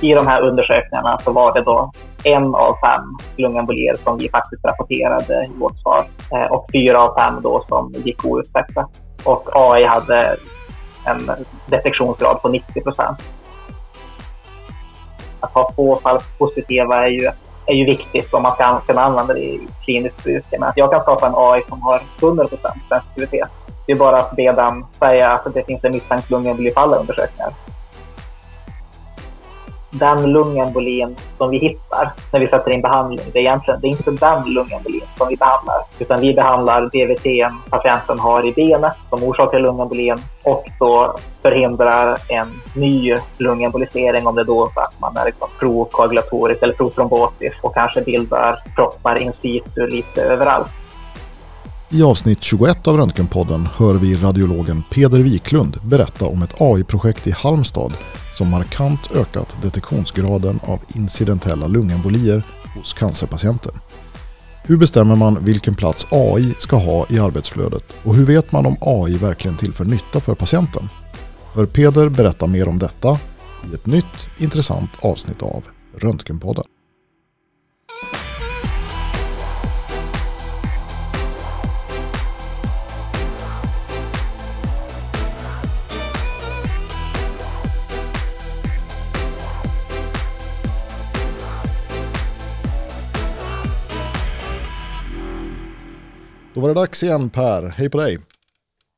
i de här undersökningarna så var det då en av fem lungembolier som vi faktiskt rapporterade i vårt svar eh, och fyra av fem då som gick oupptäckta. Och AI hade en detektionsgrad på 90 procent. Att ha få falskt positiva är ju, är ju viktigt om man ska kunna använda det i kliniskt bruk. Men jag kan skapa en AI som har 100 procent sensitivitet. Det är bara att be den säga att det finns en misstänkt lungemboli på alla undersökningar den lungembolin som vi hittar när vi sätter in behandling, det är egentligen det är inte den lungembolin som vi behandlar, utan vi behandlar DVT patienten har i benet som orsakar lungembolin och då förhindrar en ny lungembolisering om det då så att man är liksom prokoagulatorisk eller protrombotisk och kanske bildar proppar in situ lite överallt. I avsnitt 21 av Röntgenpodden hör vi radiologen Peder Wiklund berätta om ett AI-projekt i Halmstad som markant ökat detektionsgraden av incidentella lungembolier hos cancerpatienter. Hur bestämmer man vilken plats AI ska ha i arbetsflödet och hur vet man om AI verkligen tillför nytta för patienten? Hör Peder berätta mer om detta i ett nytt intressant avsnitt av Röntgenpodden. Då var det dags igen Per, hej på dig!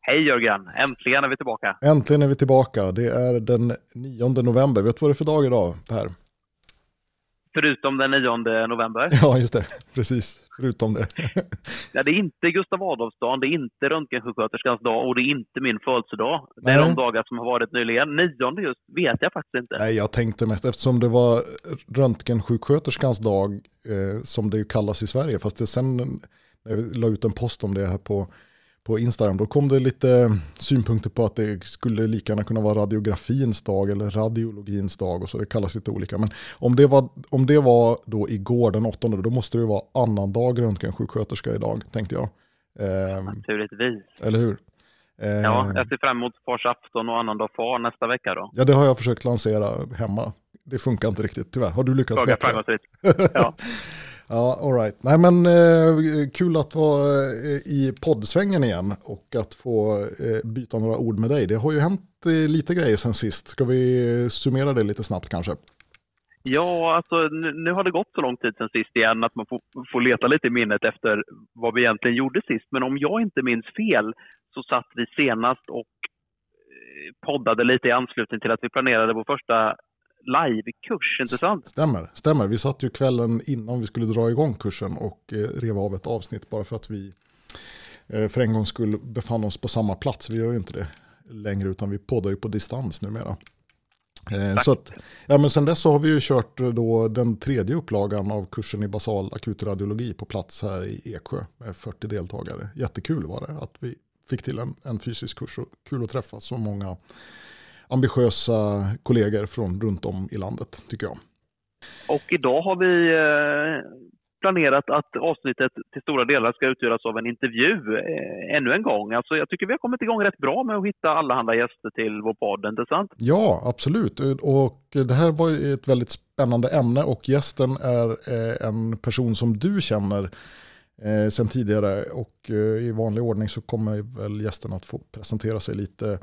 Hej Jörgen, äntligen är vi tillbaka! Äntligen är vi tillbaka, det är den 9 november. Vet du vad det är för dag idag Per? Förutom den 9 november? Ja, just det. Precis. Förutom det. ja, det är inte Gustav Adolfsdagen, det är inte röntgensjuksköterskans dag och det är inte min födelsedag. Det är Nej. de dagar som har varit nyligen. Nionde just vet jag faktiskt inte. Nej, jag tänkte mest eftersom det var röntgensjuksköterskans dag eh, som det kallas i Sverige. Fast det sen när jag la ut en post om det här på, på Instagram, då kom det lite synpunkter på att det skulle lika gärna kunna vara radiografins dag eller radiologins dag och så, det kallas lite olika. Men om det var, om det var då igår den åttonde, då måste det vara annandag röntgensjuksköterska idag, tänkte jag. Eh, Naturligtvis. Eller hur? Eh, ja, jag ser fram emot fars afton och annandag far nästa vecka då. Ja, det har jag försökt lansera hemma. Det funkar inte riktigt, tyvärr. Har du lyckats Fråga bättre? ja. Ja, all right. Nej, men eh, kul att vara eh, i poddsvängen igen och att få eh, byta några ord med dig. Det har ju hänt eh, lite grejer sen sist. Ska vi summera det lite snabbt kanske? Ja, alltså nu, nu, har det gått så lång tid sen sist igen att man får, får leta lite i minnet efter vad vi egentligen gjorde sist. Men om jag inte minns fel så satt vi senast och eh, poddade lite i anslutning till att vi planerade vår första livekurs, inte sant? Stämmer, stämmer. Vi satt ju kvällen innan vi skulle dra igång kursen och eh, rev av ett avsnitt bara för att vi eh, för en gång skulle befann oss på samma plats. Vi gör ju inte det längre utan vi poddar ju på distans numera. Eh, så att, ja, men sen dess så har vi ju kört då den tredje upplagan av kursen i basal akutradiologi på plats här i Eksjö med 40 deltagare. Jättekul var det att vi fick till en, en fysisk kurs och kul att träffa så många ambitiösa kollegor från runt om i landet, tycker jag. Och idag har vi eh, planerat att avsnittet till stora delar ska utgöras av en intervju eh, ännu en gång. Alltså jag tycker vi har kommit igång rätt bra med att hitta allehanda gäster till vår podd, inte sant? Ja, absolut. Och det här var ett väldigt spännande ämne och gästen är eh, en person som du känner eh, sen tidigare och eh, i vanlig ordning så kommer väl gästen att få presentera sig lite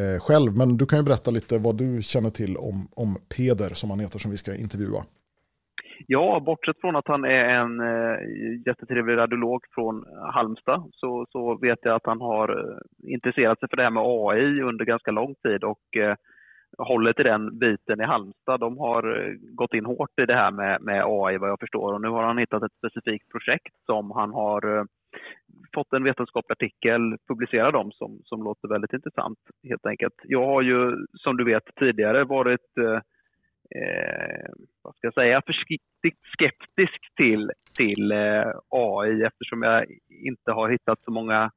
eh, själv. Men du kan ju berätta lite vad du känner till om, om Peder som han heter som vi ska intervjua. Ja, bortsett från att han är en eh, jättetrevlig radiolog från Halmstad så, så vet jag att han har eh, intresserat sig för det här med AI under ganska lång tid och eh, håller till den biten i Halmstad, de har eh, gått in hårt i det här med, med AI vad jag förstår och nu har han hittat ett specifikt projekt som han har eh, fått en vetenskaplig artikel publicerad om som, som låter väldigt intressant helt enkelt. Jag har ju som du vet tidigare varit eh, eh vad ska jag säga, försiktigt skeptisk till, till eh, AI eftersom jag inte har hittat så många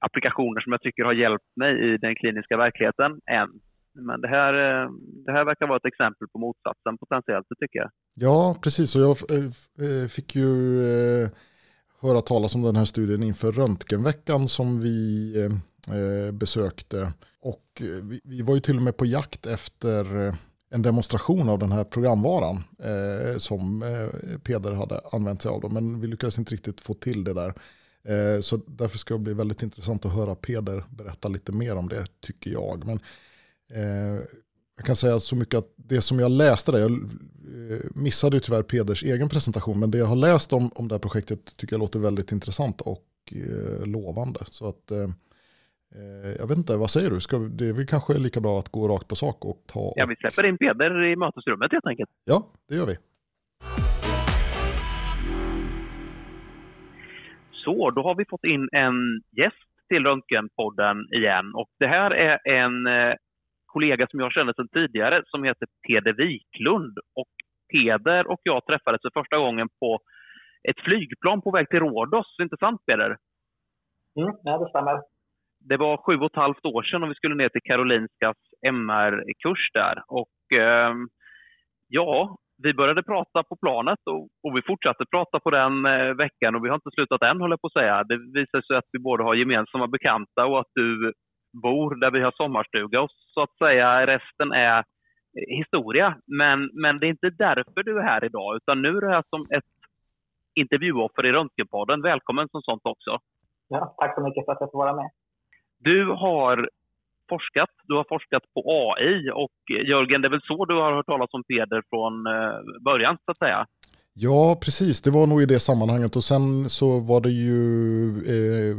applikationer som jag tycker har hjälpt mig i den kliniska verkligheten än. Men det här, eh, det här verkar vara ett exempel på motsatsen potentiellt, det tycker jag. Ja, precis. Och jag eh, fick ju höra talas om den här studien inför röntgenveckan som vi eh, eh besökte. Och eh, vi, vi, var ju till och med på jakt efter eh, en demonstration av den här programvaran eh, som eh, Peder hade använt sig av. Då, men vi lyckades inte riktigt få till det där. Eh, så därför ska det bli väldigt intressant att höra Peder berätta lite mer om det, tycker jag. Men eh, jag kan säga så mycket att det som jag läste där, jag eh, missade ju tyvärr Peders egen presentation, men det jag har läst om, om det här projektet tycker jag låter väldigt intressant och eh, lovande. Så att eh, Eh, jag vet inte, vad säger du? Ska, det är väl kanske lika bra att gå rakt på sak och ta... Ja, vi släpper in Peder i mötesrummet helt enkelt. Ja, det gör vi. Så, då har vi fått in en gäst till Röntgenpodden igen. Och det här är en eh, kollega som jag känner sedan tidigare som heter Peder Wiklund. Och Peder och jag träffades för första gången på ett flygplan på väg till Rhodos. Inte sant Peder? Mm, ja, det stämmer det var sju och ett halvt år sedan och vi skulle ner till Karolinskas MR-kurs där. Och eh, ja, vi började prata på planet och, och vi fortsatte prata på den eh, veckan och vi har inte slutat än, håller jag på att säga. Det visar sig att vi båda har gemensamma bekanta och att du bor där vi har sommarstuga och så att säga resten är historia. Men, men det är inte därför du är här idag, utan nu är du här som ett intervjuoffer i Röntgenpodden. Välkommen som sånt också. Ja, tack så mycket för att jag får vara med. Du har forskat, du har forskat på AI och Jörgen, det är väl så du har hört talas om Peder från eh, början så att säga? Ja, precis. Det var nog i det sammanhanget och sen så var det ju eh,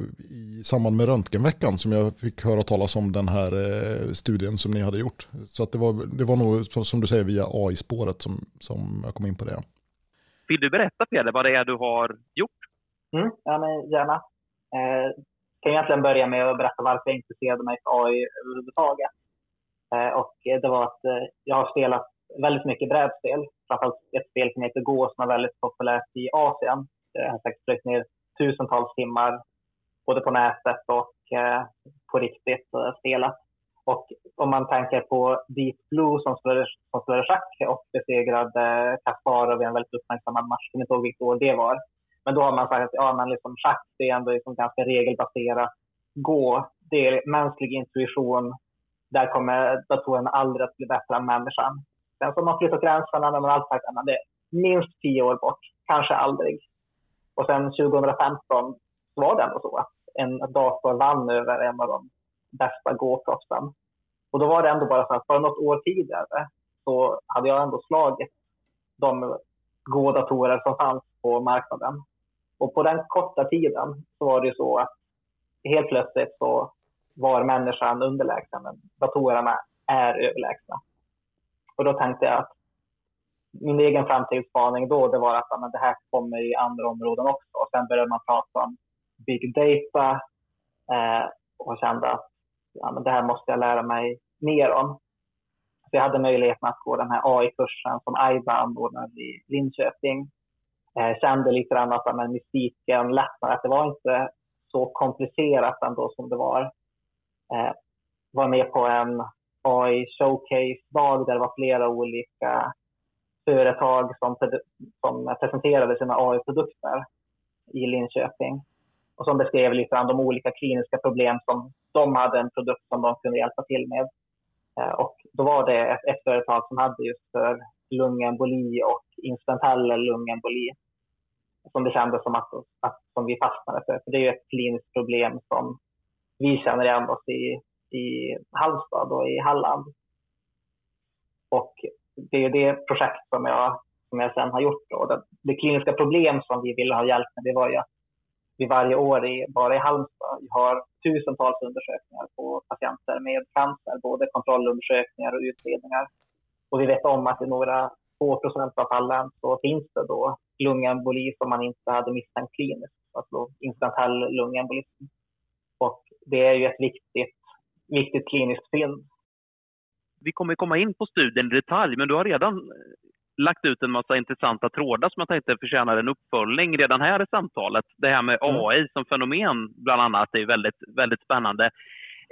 i samband med röntgenveckan som jag fick höra talas om den här eh, studien som ni hade gjort. Så att det, var, det var nog som du säger via AI-spåret som, som jag kom in på det. Vill du berätta Peder vad det är du har gjort? Mm, ja, men gärna. Eh, kan egentligen börja med att berätta varför jag intresserade mig för AI överhuvudtaget. Eh, och det var att eh, jag har spelat väldigt mycket brädspel. Framförallt ett spel som heter Go som är väldigt populärt i Asien. Jag har säkert plöjt ner tusentals timmar både på nätet och eh, på riktigt eh, spelat. Och om man tänker på Deep Blue som spelade, som spelade schack och besegrade eh, Kasparov i en väldigt uppmärksammad match, jag kommer inte ihåg vilket år det var. Men då har man sagt att ja, men liksom schack det är ändå liksom ganska regelbaserat. Gå, det är mänsklig intuition. Där kommer datorerna aldrig att bli bättre än människan. Sen så har man flyttat gränserna, men man har alltid sagt att det är minst tio år bort, kanske aldrig. Och sen 2015 så var det ändå så att en dator vann över en av de bästa gåproffsen. Och då var det ändå bara så att för något år tidigare så hade jag ändå slagit de gådatorer som fanns på marknaden. Och på den korta tiden så var det ju så att helt plötsligt så var människan underlägsen, men datorerna är överlägsna. Och då tänkte jag att min egen framtidsspaning då, det var att men det här kommer i andra områden också. Och sen började man prata om big data eh, och kände att ja, men det här måste jag lära mig mer om. Så jag hade möjligheten att gå den här AI-kursen som AIBA anordnade i Linköping eh, kände lite grann att men, mystiken lättnade, att det var inte så komplicerat ändå som det var. Eh, var med på en AI showcase-dag där det var flera olika företag som, som presenterade sina AI-produkter i Linköping och som beskrev lite grann de olika kliniska problem som de hade en produkt som de kunde hjälpa till med. Eh, och då var det ett, ett företag som hade just för lungemboli och instrumentell lungemboli som det kändes som att, att som vi fastnade för. för. Det är ju ett kliniskt problem som vi känner igen oss i, i Halmstad och i Halland. Och det är det projekt som jag, som jag sen har gjort. Då. Det, det kliniska problem som vi ville ha hjälp med det var ju att vi varje år i, bara i Halmstad har tusentals undersökningar på patienter med cancer, både kontrollundersökningar och utredningar. Och vi vet om att i några få procent av fallen så finns det då lungemboli som man inte hade misstänkt kliniskt, alltså incidentell lungembolism. Och det är ju ett viktigt, viktigt kliniskt fynd. Vi kommer komma in på studien i detalj, men du har redan lagt ut en massa intressanta trådar som jag tänkte förtjänar en uppföljning redan här i samtalet. Det här med AI mm. som fenomen bland annat är väldigt, väldigt spännande.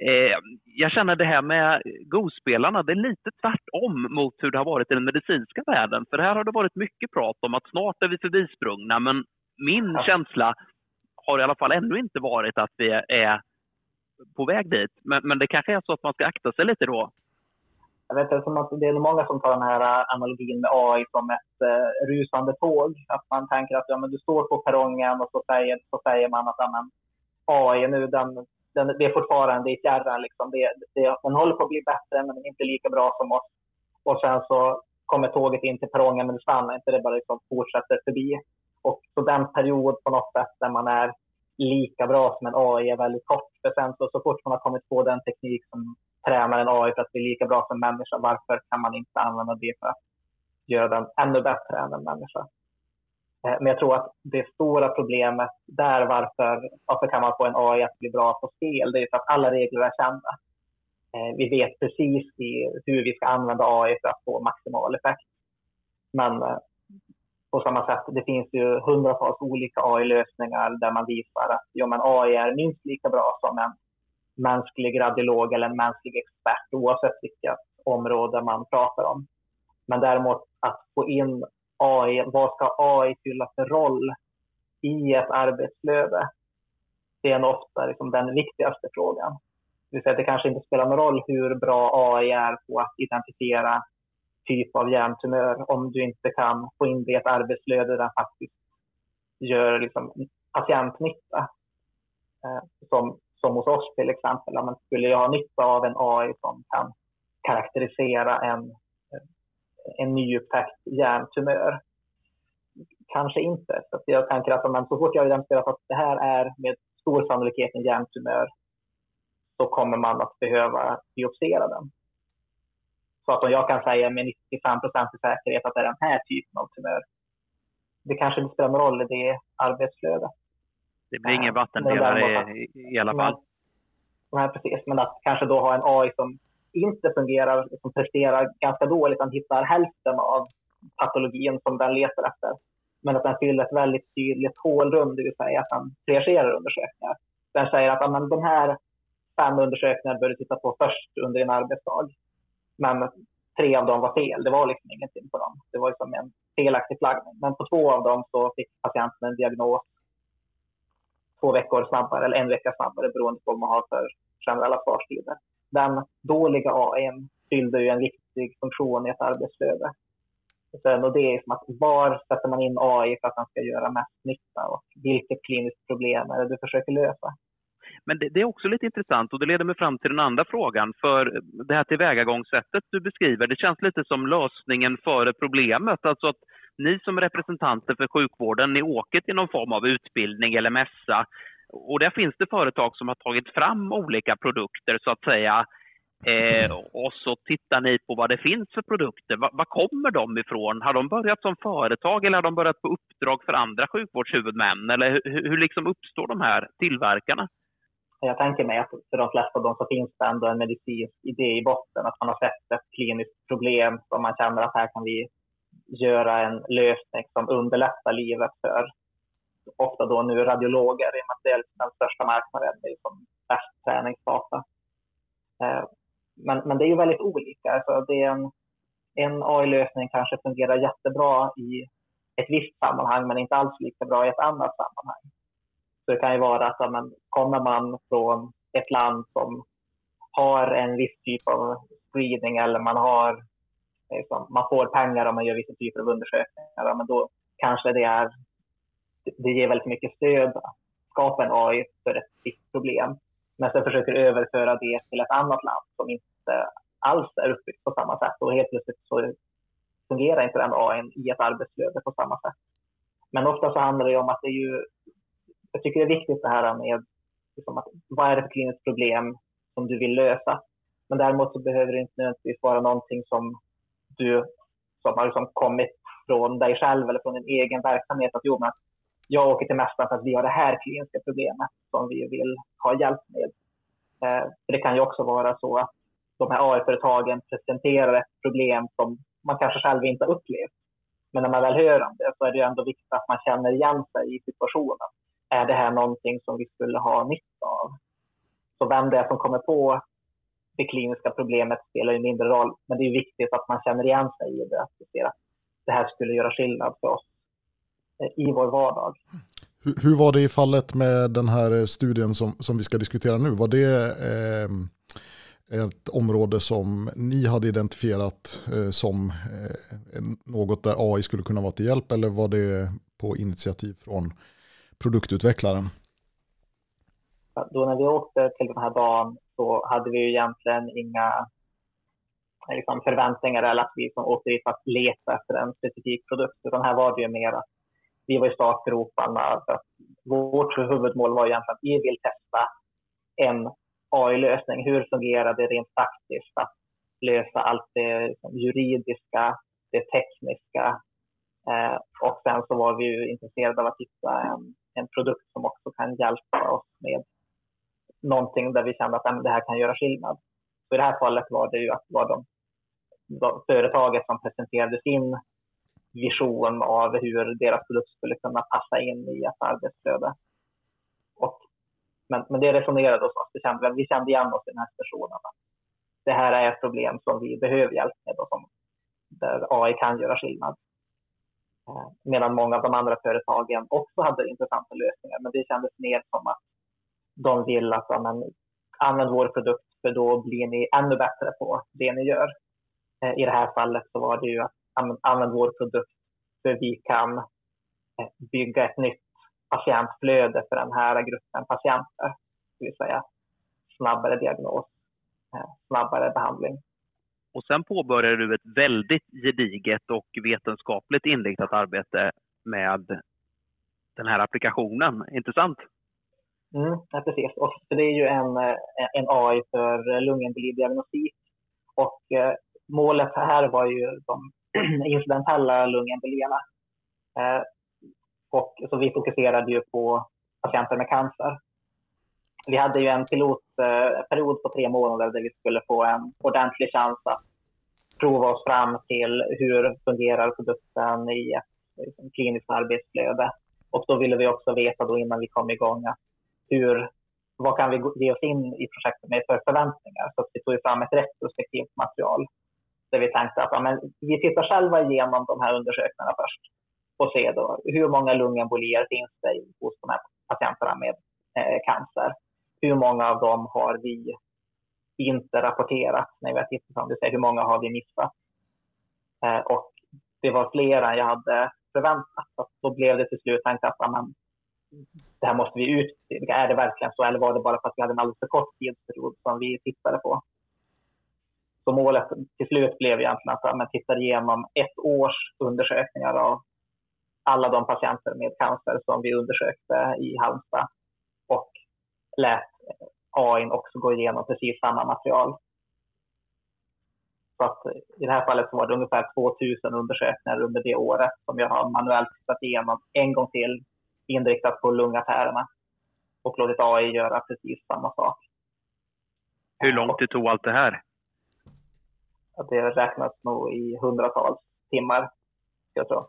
Eh, jag känner det här med Go-spelarna, det är lite tvärtom mot hur det har varit i den medicinska världen. För här har det varit mycket prat om att snart är vi förbisprungna, men min ja. känsla har i alla fall ännu inte varit att vi är på väg dit. Men, men det kanske är så att man ska akta sig lite då? jag vet som att det är många som tar den här äh, analogin med AI som ett eh, rusande tåg. Att man tänker att ja, men du står på perrongen och så säger, så säger man att ja, men, AI nu, den, den, det är fortfarande i fjärran. Liksom. Det, det, den håller på att bli bättre, men den är inte lika bra som oss. Och sen så kommer tåget in till perrongen, men det stannar inte. Det bara liksom fortsätter förbi. Och så den period på något sätt där man är lika bra som en AI är väldigt kort. För sen så, så fort man har kommit på den teknik som tränar en AI för att bli lika bra som människa, varför kan man inte använda det för att göra den ännu bättre än en människa? Eh, men jag tror att det stora problemet där, varför, varför kan man få en AI att bli bra på spel, det är för att alla regler är kända. Eh, vi vet precis hur vi ska använda AI för att få maximal effekt. Men eh, på samma sätt, det finns ju hundratals olika AI-lösningar där man visar att ja, men AI är minst lika bra som en mänsklig radiolog eller en mänsklig expert oavsett vilket område man pratar om. Men däremot att få in AI, vad ska AI fylla för roll i ett arbetsflöde? Det är nog ofta liksom den viktigaste frågan. Det vill säga att det kanske inte spelar någon roll hur bra AI är på att identifiera typ av hjärntumör om du inte kan få in det i ett arbetsflöde där den faktiskt gör liksom patientnytta. Eh, som, som hos oss till exempel. Man skulle jag ha nytta av en AI som kan karaktärisera en, eh, en nyupptäckt hjärntumör? Kanske inte. Så jag tänker att men så fort jag identifierar att det här är med stor sannolikhet en hjärntumör så kommer man att behöva biopsera den. Så att om jag kan säga med 95 procents säkerhet att det är den här typen av tumör, det kanske inte spelar någon roll i det arbetsflödet. Det blir ingen vattendelare i, i alla fall. Nej, precis. Men att kanske då ha en AI som inte fungerar, som presterar ganska dåligt, den hittar hälften av patologin som den letar efter. Men att den fyller ett väldigt tydligt hålrum, det vill säga att den triagerar undersökningar. Den säger att men, de här fem undersökningar bör du titta på först under en arbetsdag. Men tre av dem var fel. Det var liksom ingenting på dem. Det var liksom en felaktig flaggning. Men på två av dem så fick patienten en diagnos två veckor snabbare eller en vecka snabbare beroende på vad man har för generella svarstider. Den dåliga AI fyllde ju en viktig funktion i ett arbetsflöde. Och det är som att var sätter man in AI för att den ska göra mest nytta och vilket kliniskt problem är det du försöker lösa? Men det, det, är också lite intressant och det leder mig fram till den andra frågan. För det här tillvägagångssättet du beskriver, det känns lite som lösningen före problemet. Alltså att ni som representanter för sjukvården, ni åker till någon form av utbildning eller mässa och där finns det företag som har tagit fram olika produkter så att säga. Eh, och så tittar ni på vad det finns för produkter. Var, var, kommer de ifrån? Har de börjat som företag eller har de börjat på uppdrag för andra sjukvårdshuvudmän? Eller hur, hur liksom uppstår de här tillverkarna? Jag tänker mig att för de flesta av dem så finns det ändå en medicinsk idé i botten. Att man har sett ett kliniskt problem som man känner att här kan vi göra en lösning som underlättar livet för ofta då nu radiologer i och med att det är liksom den största marknaden. Det är som bäst träningsdata. Eh, men, men det är ju väldigt olika. Alltså det är en, en AI-lösning kanske fungerar jättebra i ett visst sammanhang men inte alls lika bra i ett annat sammanhang. Så det kan ju vara att men, kommer man från ett land som har en viss typ av screening eller man har liksom, man får pengar om man gör vissa typer av undersökningar, men då kanske det är det ger väldigt mycket stöd att skapa en AI för ett visst problem. Men sen försöker överföra det till ett annat land som inte alls är uppbyggt på samma sätt och helt plötsligt så fungerar inte den AI i ett arbetsflöde på samma sätt. Men ofta så handlar det om att det är ju jag tycker det är viktigt det här med liksom att, vad är det för kliniskt problem som du vill lösa. Men däremot så behöver det inte nödvändigtvis vara någonting som du som har liksom kommit från dig själv eller från din egen verksamhet. Att jo, men jag åker till mästaren för att vi har det här kliniska problemet som vi vill ha hjälp med. Eh, det kan ju också vara så att de här AI-företagen presenterar ett problem som man kanske själv inte har upplevt. Men när man väl hör om det så är det ändå viktigt att man känner igen sig i situationen är det här någonting som vi skulle ha nytta av? Så vem det är som kommer på det kliniska problemet spelar ju mindre roll, men det är viktigt att man känner igen sig i det, att ser att det här skulle göra skillnad för oss eh, i vår vardag. Hur, hur var det i fallet med den här eh, studien som, som vi ska diskutera nu? Var det eh, ett område som ni hade identifierat eh, som eh, något där AI skulle kunna vara till hjälp eller var det på initiativ från produktutvecklaren? Då när vi åkte till den här dagen så hade vi ju egentligen inga eh, liksom, förväntningar eller att vi som åkte dit för att leta efter en specifik produkt. Utan här var det ju mer att vi var i startgroparna. Vårt huvudmål var egentligen att vi vill testa en AI-lösning. Hur fungerar det rent praktiskt att lösa allt det liksom, juridiska, det tekniska. Eh, och sen så var vi ju intresserade av att hitta en, en produkt som också kan hjälpa oss med någonting där vi kände att det här kan göra skillnad. Så I det här fallet var det ju att var de, de, företaget som presenterade sin vision av hur deras produkt skulle kunna passa in i ett arbetsflöde. Och, men, men det resonerade hos oss. Vi kände, vi kände igen oss i den här situationen. Det här är ett problem som vi behöver hjälp med och som, där AI kan göra skillnad. Eh, medan många av de andra företagen också hade intressanta lösningar. Men det kändes mer som att de vill att man men, använd vår produkt för då blir ni ännu bättre på det ni gör. Eh, I det här fallet så var det ju att använd vår produkt för vi kan eh, bygga ett nytt patientflöde för den här gruppen patienter. Det vill säga snabbare diagnos, snabbare behandling. Och sen påbörjade du ett väldigt gediget och vetenskapligt inriktat arbete med den här applikationen, Intressant? Mm, ja, precis. Och det är ju en, eh, en AI för lungembolidiagnostik. Och eh, målet här var ju de incidentella lungembolierna. Eh, och, så vi fokuserade ju på patienter med cancer. Vi hade ju en Eh, period på tre månader där vi skulle få en ordentlig chans att prova oss fram till hur fungerar produkten i ett liksom, kliniskt arbetsflöde. Och då ville vi också veta då innan vi kom igång att hur, vad kan vi ge oss in i projektet med för förväntningar? Så vi tog fram ett retrospektivt material där vi tänkte att ja, men vi tittar själva igenom de här undersökningarna först och ser då hur många lungembolier finns det hos de här patienterna med eh, cancer. Hur många av dem har vi inte rapporterat när vi har tittat på det, hur många har vi missat? Eh, och det var fler än jag hade förväntat. Så då blev det till slut tänkt att ja, det här måste vi ut. Är det verkligen så eller var det bara för att vi hade en alldeles för kort tidsperiod som vi tittade på? Så målet till slut blev egentligen att man tittar igenom ett års undersökningar av alla de patienter med cancer som vi undersökte i Halmstad och lät AI också gå igenom precis samma material. Så att I det här fallet så var det ungefär 2000 undersökningar under det året som jag har manuellt tittat igenom en gång till inriktat på lungaffärerna och låtit AI göra precis samma sak. Hur långt det tog allt det här? Det räknas nog i hundratals timmar, jag tror.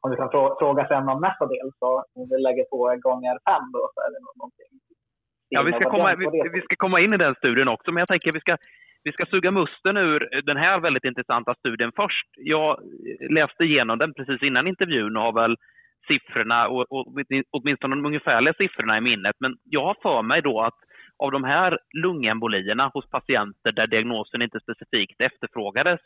Om du kan fråga sen om nästa del, så om vi lägger på gånger fem då, så är det nog någonting. Ja, vi ska, komma, vi, vi, ska komma in i den studien också, men jag tänker vi ska, vi ska suga musten ur den här väldigt intressanta studien först. Jag läste igenom den precis innan intervjun och har väl siffrorna, och, och, åtminstone de ungefärliga siffrorna i minnet. Men jag har för mig då att av de här lungembolierna hos patienter där diagnosen inte specifikt efterfrågades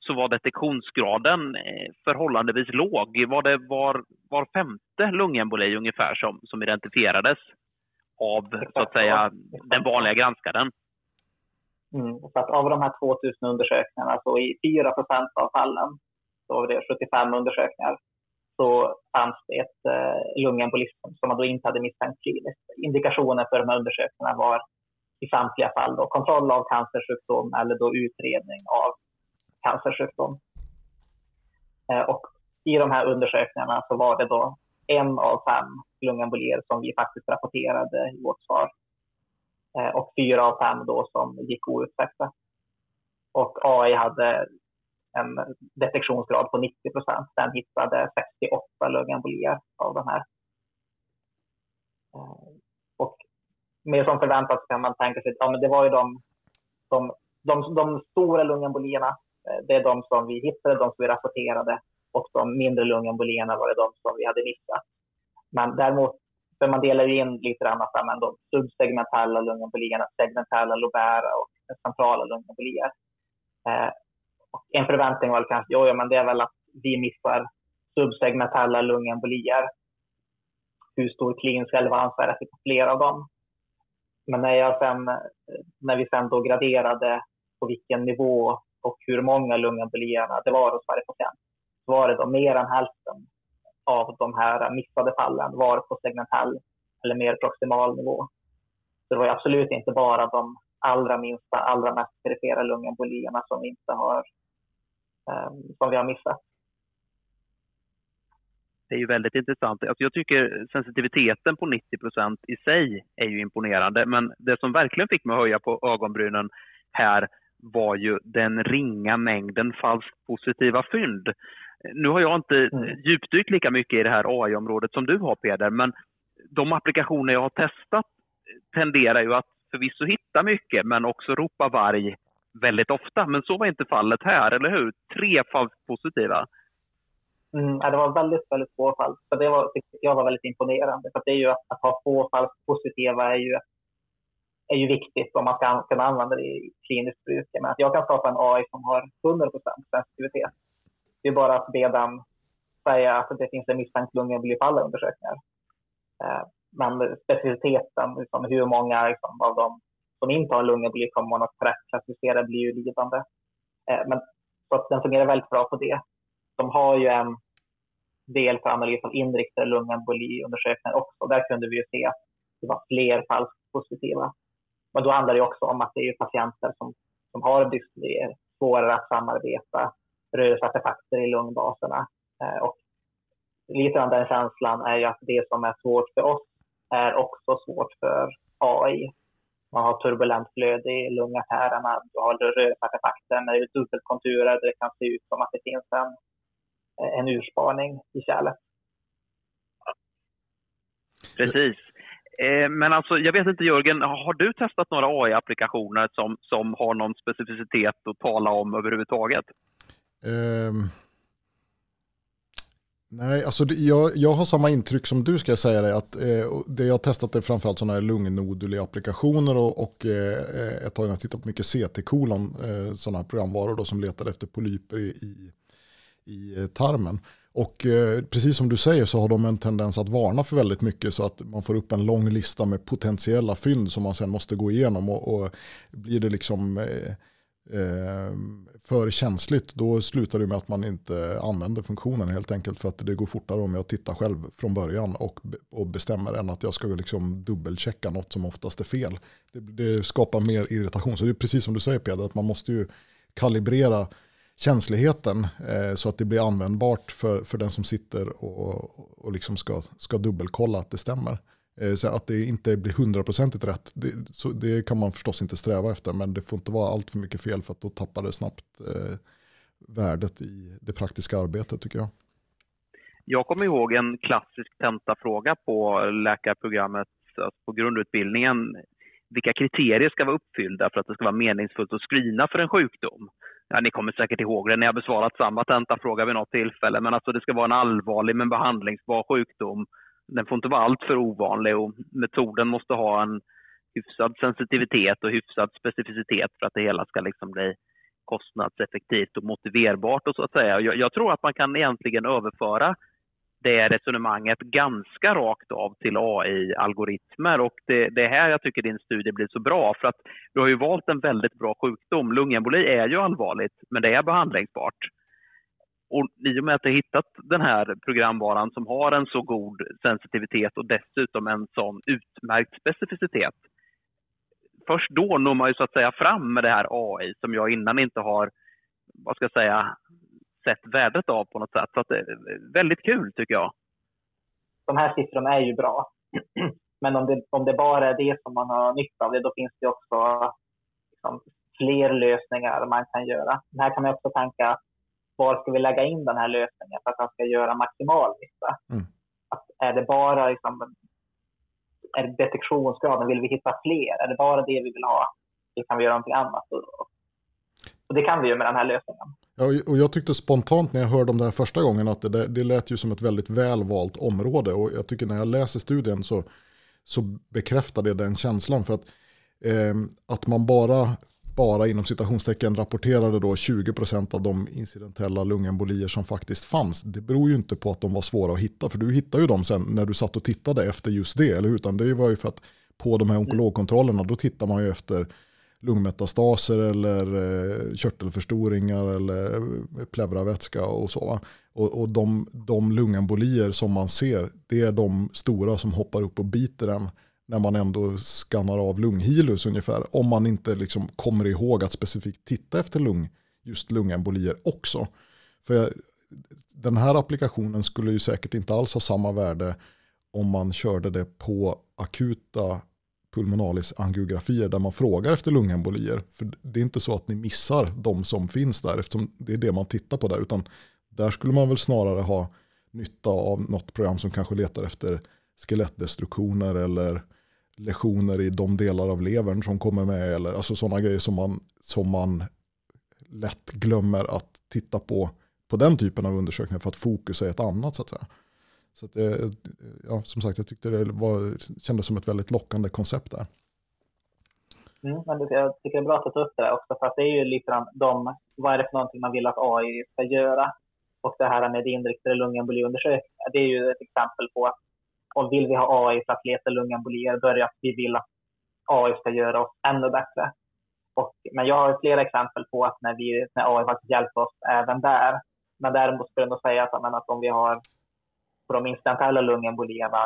så var detektionsgraden eh, förhållandevis låg. Var det var, var femte lungemboli ungefär som, som identifierades av så att säga, den vanliga granskaren? Mm, så att av de här 2000 undersökningarna, så i 4% av fallen, så var det 75 undersökningar, så fanns det ett eh, lungembolism som man då inte hade misstänkt kliniskt. Indikationen för de här undersökningarna var i samtliga fall då kontroll av cancersjukdom eller då utredning av cancersjukdom. Eh, och i de här undersökningarna så var det då en av fem lungembolier som vi faktiskt rapporterade i vårt svar. Eh, och fyra av fem då som gick oupptäckta. Och AI hade en detektionsgrad på 90 procent. Den hittade 68 lungembolier av de här. Eh, och mer som förväntat kan man tänka sig att ja, men det var ju de, de, de, de stora lungembolierna. Eh, det är de som vi hittade, de som vi rapporterade och de mindre lungembolierna var det de som vi hade missat. Men däremot för man delar ju in lite grann men de subsegmentala lungembolierna, segmentala lobära och centrala lungembolier. Eh, en förväntning var kanske, jo, ja, men det är väl att vi missar subsegmentala lungembolier. Hur stor klinisk relevans är det för flera av dem? Men när, jag sen, eh, när vi sen då graderade på vilken nivå och hur många lungembolierna det var hos varje patient, var det då mer än hälften av de här missade fallen var på segmentell eller mer proximal nivå. Så det var absolut inte bara de allra minsta, allra mest perifera lungembolierna som inte har, ehm, som vi har missat. Det är ju väldigt intressant. Alltså jag tycker sensitiviteten på 90% i sig är ju imponerande. Men det som verkligen fick mig att höja på ögonbrynen här var ju den ringa mängden falskt positiva fynd. Nu har jag inte mm. djupdykt lika mycket i det här AI-området som du har Peder, men de applikationer jag har testat tenderar ju att förvisso hitta mycket, men också ropa varg väldigt ofta. Men så var inte fallet här, eller hur? Tre falskt positiva. Mm, det var väldigt, väldigt få fall. Så det var, jag var väldigt imponerande. För det är ju att, att ha få falskt positiva är ju, är ju viktigt om man ska kunna använda det i kliniskt bruk. Men att jag kan skapa en AI som har 100% sensitivitet. Det är bara att be den säga att det finns en misstänkt lungembolie på alla undersökningar. Eh, men specificiteten, liksom hur många liksom, av dem som inte har lungemboli kommer man att rätt klassificera blir ju lidande. Eh, men så att den fungerar väldigt bra på det. De har ju en del för analys av inriktade lungemboliundersökningar också. Där kunde vi ju se att det var fler falskt positiva. Men då handlar det också om att det är patienter som, som har dysforier, svårare att samarbeta, rörelseartefakter i lungbaserna. Eh, och lite av den känslan är ju att det som är svårt för oss är också svårt för AI. Man har turbulent flöde i lungartärerna, du har rörelseartefakter är dubbelkonturer där det kan se ut som att det finns en, en urspaning i kärlet. Precis. Eh, men alltså, jag vet inte Jörgen, har du testat några AI-applikationer som, som har någon specificitet att tala om överhuvudtaget? Um, nej, alltså det, jag, jag har samma intryck som du ska jag säga dig. Att, eh, det jag har testat är framförallt sådana här lungnoduli-applikationer och, och eh, eh ett tag har jag tittat på mycket CT-kolon, eh, sådana här programvaror då, som letar efter polyper i, i, i eh, tarmen. Och eh, precis som du säger så har de en tendens att varna för väldigt mycket så att man får upp en lång lista med potentiella fynd som man sen måste gå igenom och, och blir det liksom eh, eh, för känsligt då slutar det med att man inte använder funktionen helt enkelt för att det går fortare om jag tittar själv från början och, och bestämmer än att jag ska liksom dubbelchecka något som oftast är fel. Det, det skapar mer irritation så det är precis som du säger Peder att man måste ju kalibrera känsligheten eh, så att det blir användbart för, för den som sitter och, och liksom ska, ska dubbelkolla att det stämmer. Eh, så att det inte blir hundraprocentigt rätt, det, så det kan man förstås inte sträva efter, men det får inte vara allt för mycket fel för att då tappar det snabbt eh, värdet i det praktiska arbetet tycker jag. Jag kommer ihåg en klassisk tentafråga på läkarprogrammet, alltså på grundutbildningen. Vilka kriterier ska vara uppfyllda för att det ska vara meningsfullt att screena för en sjukdom? Ja, ni kommer säkert ihåg det, ni har besvarat samma tentafråga vid något tillfälle, men alltså det ska vara en allvarlig men behandlingsbar sjukdom den får inte vara alltför ovanlig och metoden måste ha en hyfsad sensitivitet och hyfsad specificitet för att det hela ska liksom bli kostnadseffektivt och motiverbart och så att säga. Jag, jag tror att man kan egentligen överföra det resonemanget ganska rakt av till AI-algoritmer och det, det är här jag tycker din studie blir så bra för att du har ju valt en väldigt bra sjukdom. Lungemboli är ju allvarligt men det är behandlingsbart. Och i och med att jag hittat den här programvaran som har en så god sensitivitet och dessutom en sån utmärkt specificitet. Först då når man ju så att säga fram med det här AI som jag innan inte har, vad ska jag säga, sett värdet av på något sätt. Så att det är väldigt kul tycker jag. De här siffrorna är ju bra. Men om det, om det bara är det som man har nytta av det, då finns det också liksom, fler lösningar man kan göra. här kan man också tänka var ska vi lägga in den här lösningen för att den ska göra maximal nytta? Mm. är det bara liksom, är det detektionsgraden, vill vi hitta fler? Är det bara det vi vill ha? Eller kan vi göra någonting annat? Och, och det kan vi ju med den här lösningen. Ja, och jag tyckte spontant när jag hörde om det här första gången att det, det lät ju som ett väldigt välvalt område. Och jag tycker när jag läser studien så, så bekräftar det den känslan. För att, eh, att man bara, bara inom citationstecken rapporterade då 20% av de incidentella lungembolier som faktiskt fanns. Det beror ju inte på att de var svåra att hitta. För du hittade ju dem sen när du satt och tittade efter just det. Eller hur? Utan det var ju för att på de här onkologkontrollerna då tittar man ju efter lungmetastaser eller eh, körtelförstoringar eller eh, pleuravätska och så. Och, och de, de lungembolier som man ser, det är de stora som hoppar upp och biter en när man ändå skannar av lunghilus ungefär. Om man inte liksom kommer ihåg att specifikt titta efter lung, just lungembolier också. För jag, den här applikationen skulle ju säkert inte alls ha samma värde om man körde det på akuta pulmonalis angiografier där man frågar efter lungembolier. För det är inte så att ni missar de som finns där eftersom det är det man tittar på där. Utan där skulle man väl snarare ha nytta av något program som kanske letar efter skelettdestruktioner eller lesioner i de delar av levern som kommer med. Eller alltså sådana grejer som man, som man lätt glömmer att titta på på den typen av undersökningar för att fokus är ett annat så att säga. Så att, eh, ja, som sagt, jag tyckte det var, kändes som ett väldigt lockande koncept där. Mm, men jag tycker det är bra att du tar upp det också, för att det är ju lite de, vad är det för någonting man vill att AI ska göra? Och det här med inriktade lungemboliundersökningar, det är ju ett exempel på att om vill vi ha AI för att leta lungembolier, då är det att vi vill att AI ska göra oss ännu bättre. Och, men jag har flera exempel på att när, vi, när AI faktiskt hjälper oss även där. Men däremot skulle jag nog säga att, att om vi har på de incidentella lungembolierna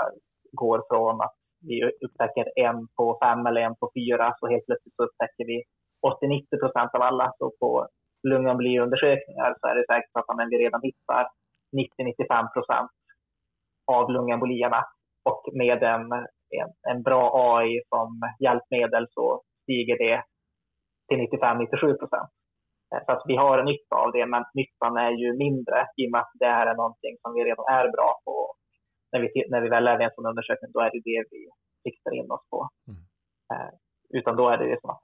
går från att vi upptäcker en på fem eller en på fyra, så helt plötsligt så upptäcker vi 80-90 procent av alla. Så på lungemboliundersökningar så är det säkert att vi redan hittar 90-95 procent av lungembolierna. Och med en, en, en, bra AI som hjälpmedel så stiger det till 95-97 procent. Så att vi har nytta av det, men nyttan är ju mindre i och med att det här är någonting som vi redan är bra på. När vi, när vi väl är i en sån undersökning, då är det det vi siktar in oss på. Mm. Eh, utan då är det liksom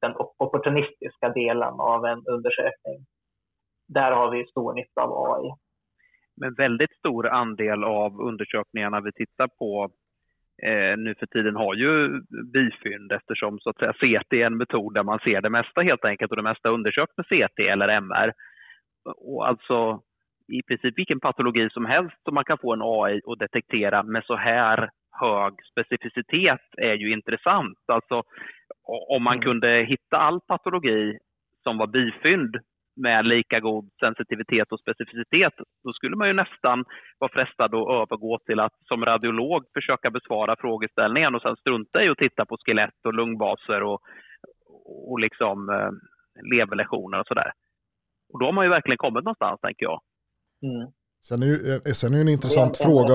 den opportunistiska delen av en undersökning. Där har vi stor nytta av AI. Men väldigt stor andel av undersökningarna vi tittar på eh, nu för tiden har ju bifynd eftersom så att säga, CT är en metod där man ser det mesta helt enkelt och det mesta undersöks med CT eller MR. Och alltså i princip vilken patologi som helst som man kan få en AI att detektera med så här hög specificitet är ju intressant. Alltså om man mm. kunde hitta all patologi som var bifynd med lika god sensitivitet och specificitet, då skulle man ju nästan vara frestad att övergå till att som radiolog försöka besvara frågeställningen och sen strunta i att titta på skelett och lungbaser och, och liksom eh, leverlesioner och sådär. Och då har man ju verkligen kommit någonstans, tänker jag. Mm. Sen är eh, sen är en intressant fråga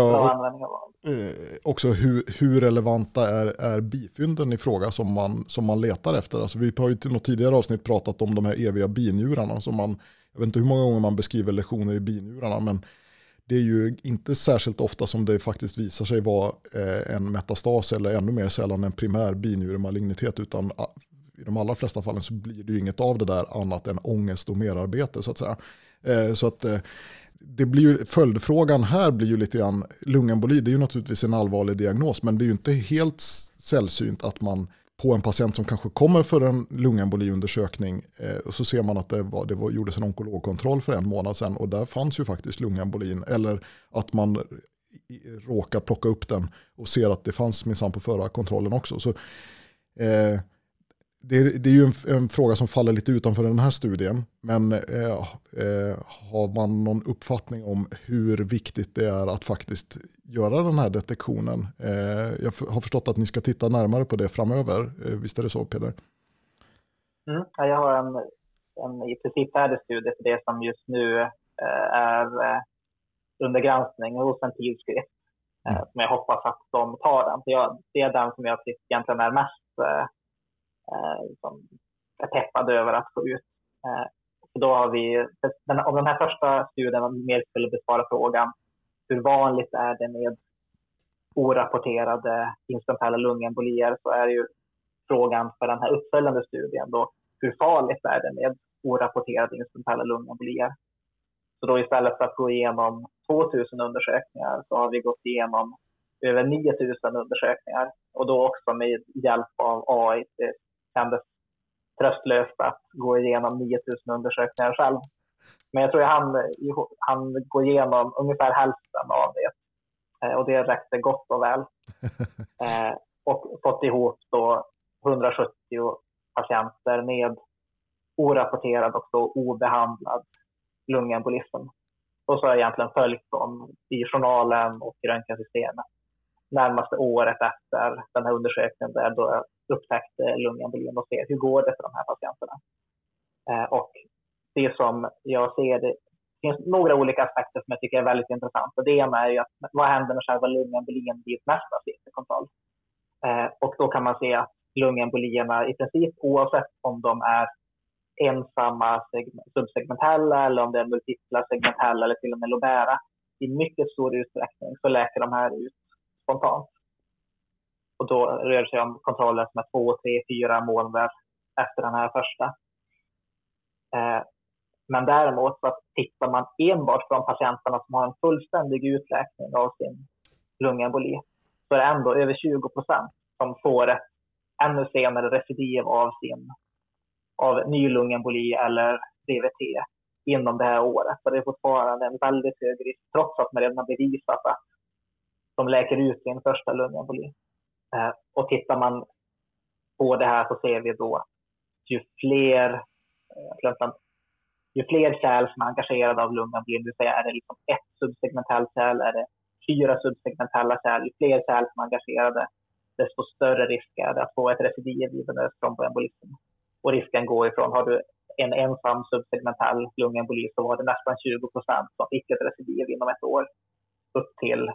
eh, också hur, hur relevanta är, är bifynden i fråga som man, som man letar efter. Alltså vi har ju till något tidigare avsnitt pratat om de här eviga binjurarna. Som man, jag vet inte hur många gånger man beskriver lektioner i binjurarna men det är ju inte särskilt ofta som det faktiskt visar sig vara eh, en metastas eller ännu mer sällan en primär binjuremallignitet utan ah, i de allra flesta fallen så blir det ju inget av det där annat än ångest och merarbete så att säga. Så att det blir ju, följdfrågan här blir ju lite grann, lungemboli det är ju naturligtvis en allvarlig diagnos men det är ju inte helt sällsynt att man på en patient som kanske kommer för en lungemboliundersökning eh, och så ser man att det, var, det var, gjordes en onkologkontroll för en månad sedan och där fanns ju faktiskt lungembolin eller att man råkar plocka upp den och ser att det fanns minsann på förra kontrollen också. Så, eh, det, är, det är ju en, en, fråga som faller lite utanför den här studien. Men eh, eh, har man någon uppfattning om hur viktigt det är att faktiskt göra den här detektionen? Eh, jag har förstått att ni ska titta närmare på det framöver. Eh, visst är det så Peder? Mm, jag har en, en i princip färdig studie för det som just nu eh, är eh, under granskning hos en tidskrift. Mm. Som jag hoppas att de tar den. jag, det är den som jag tycker egentligen är mest Eh, som är peppade över att få ut. Eh, så då har vi, den, om den här första studien mer skulle besvara frågan hur vanligt är det med orapporterade instrumentella lungembolier så är ju frågan för den här uppföljande studien då hur farligt är det med orapporterade instrumentella lungembolier. Så då istället för att gå igenom 2000 undersökningar så har vi gått igenom över 9000 undersökningar och då också med hjälp av AI. Kändes tröstlöst att gå igenom 9000 undersökningar själv. Men jag tror att han, han går igenom ungefär hälften av det eh, och det räckte gott och väl. Eh, och fått ihop då 170 patienter med orapporterad och då obehandlad lungembolism. Och så har jag egentligen följt dem i journalen och i röntgensystemet närmaste året efter den här undersökningen där då jag upptäckt eh, lungembolin och se hur går det för de här patienterna. Eh, och det som jag ser, det finns några olika aspekter som jag tycker är väldigt intressanta. Det ena är ju att vad händer med själva lungembolin vid nästa CT-kontroll? Eh, och då kan man se att lungembolierna i princip oavsett om de är ensamma subsegmentella eller om det är multipla segmentella eller till och med lobära. I mycket stor utsträckning så läker de här ut spontant. Och då rör det sig om kontroller som är två, tre, fyra månader efter den här första. Eh, men däremot så tittar man enbart på de patienterna som har en fullständig utläkning av sin lungemboli så är det ändå över 20 procent som får ett ännu senare recidiv av sin av ny lungemboli eller DVT inom det här året. Så det är fortfarande en väldigt hög risk trots att man redan har bevisat att de läker ut sin första lungemboli. Eh, och tittar man på det här så ser vi då ju fler, eh, ju fler kärl som är engagerade av lungan det vill säga är det liksom ett subsegmentellt kärl, är det fyra subsegmentella kärl, ju fler kärl som är engagerade, desto större risk är det att få ett recidiv vid en tromboembolism. Och risken går ifrån, har du en ensam subsegmentell lungemboli så var det nästan 20 procent som fick ett recidiv inom ett år, upp till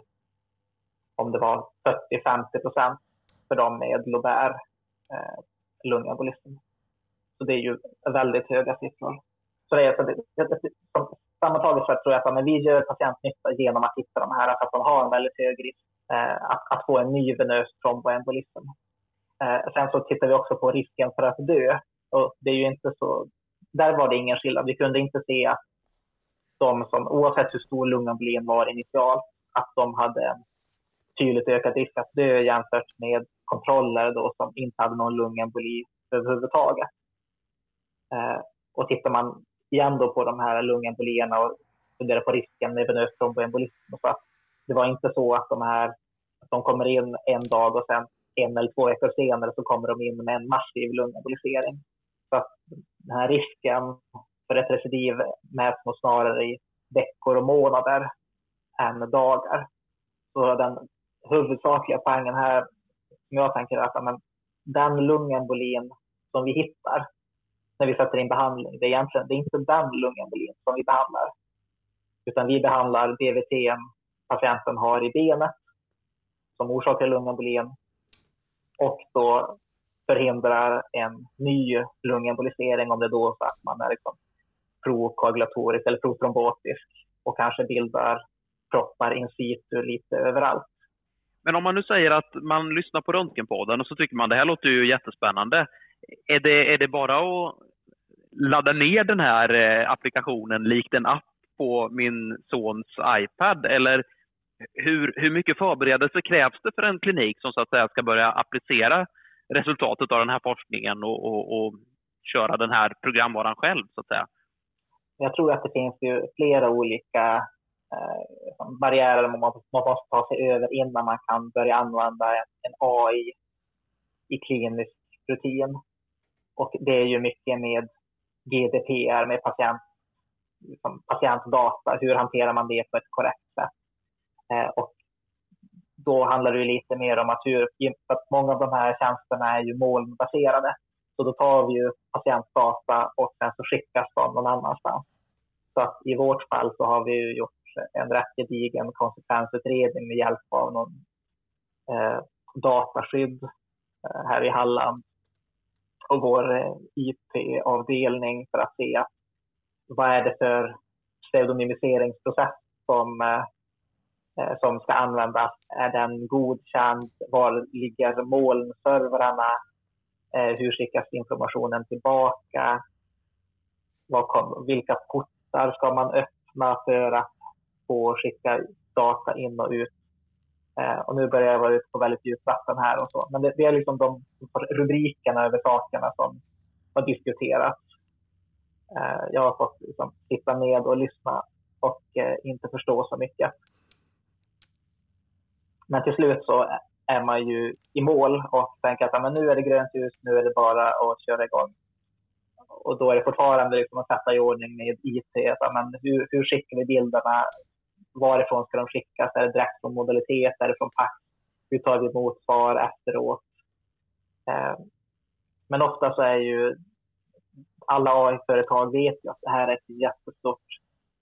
om det var 40-50 procent för dem med Lobert eh, lungembolism. Så det är ju väldigt höga siffror. Så det är, så det, det, som, sammantaget så tror jag att men vi gör patientnytta genom att hitta de här, för att de har en väldigt hög risk eh, att, att, få en ny venös tromboembolism. Eh, sen så tittar vi också på risken för att dö. Och det är ju inte så, där var det ingen skillnad. Vi kunde inte se att de som, oavsett hur stor lungembolin var initialt, att de hade en tydligt ökad risk att dö jämfört med kontroller då som inte hade någon lungemboli överhuvudtaget. Eh, och tittar man igen då på de här lungembolierna och funderar på risken med venös tromboembolism så att det var inte så att de här att de kommer in en dag och sen en eller två veckor senare så kommer de in med en massiv lungembolisering. Så att den här risken för ett recidiv mäts nog snarare i veckor och månader än dagar. Så den huvudsakliga poängen här, som jag tänker att men, den lungembolin som vi hittar när vi sätter in behandling, det är egentligen det är inte den lungembolin som vi behandlar. Utan vi behandlar DVT patienten har i benet som orsakar lungembolin och då förhindrar en ny lungembolisering om det då så att man är liksom prokoagulatorisk eller protrombotisk och kanske bildar proppar in situ lite överallt. Men om man nu säger att man lyssnar på Röntgenpodden och så tycker man det här låter ju jättespännande. Är det, är det bara att ladda ner den här eh, applikationen likt en app på min sons iPad? Eller hur, hur mycket förberedelse krävs det för en klinik som så att säga ska börja applicera resultatet av den här forskningen och, och, och köra den här programvaran själv så att säga? Jag tror att det finns ju flera olika eh, barriärer man måste, man måste ta sig över innan man kan börja använda en, en AI i klinisk rutin. Och det är ju mycket med GDPR, med patient, liksom patientdata. Hur hanterar man det på ett korrekt sätt? Eh, och då handlar det ju lite mer om att, hur, att många av de här tjänsterna är ju molnbaserade. Så då tar vi ju patientdata och sen så skickas de någon annanstans. Så att i vårt fall så har vi ju gjort en rätt gedigen konsekvensutredning med hjälp av någon eh, dataskydd eh, här i Halland och vår eh, IP-avdelning för att se vad är det för pseudonymiseringsprocess som, eh, eh, som ska användas. Är den godkänd? Var ligger molnservrarna? Eh, hur skickas informationen tillbaka? vad, vilka portar ska man öppna för att få skicka data in och ut. Eh, och nu börjar jag vara ute på väldigt djupt vatten här och så. Men det, det är liksom de rubrikerna över sakerna som har diskuterats. Eh, jag har fått liksom, sitta ned och lyssna och eh, inte förstå så mycket. Men till slut så är man ju i mål och tänker att men nu är det grönt ljus, nu är det bara att köra igång. Och då är det fortfarande liksom att sätta i ordning med IT. Att, men hur, hur skickar vi bilderna? Varifrån ska de skickas? Är det direkt från modalitet? Är det från pack? Hur tar vi emot svar efteråt? Eh, men ofta så är ju alla AI-företag vet ju att det här är ett jättestort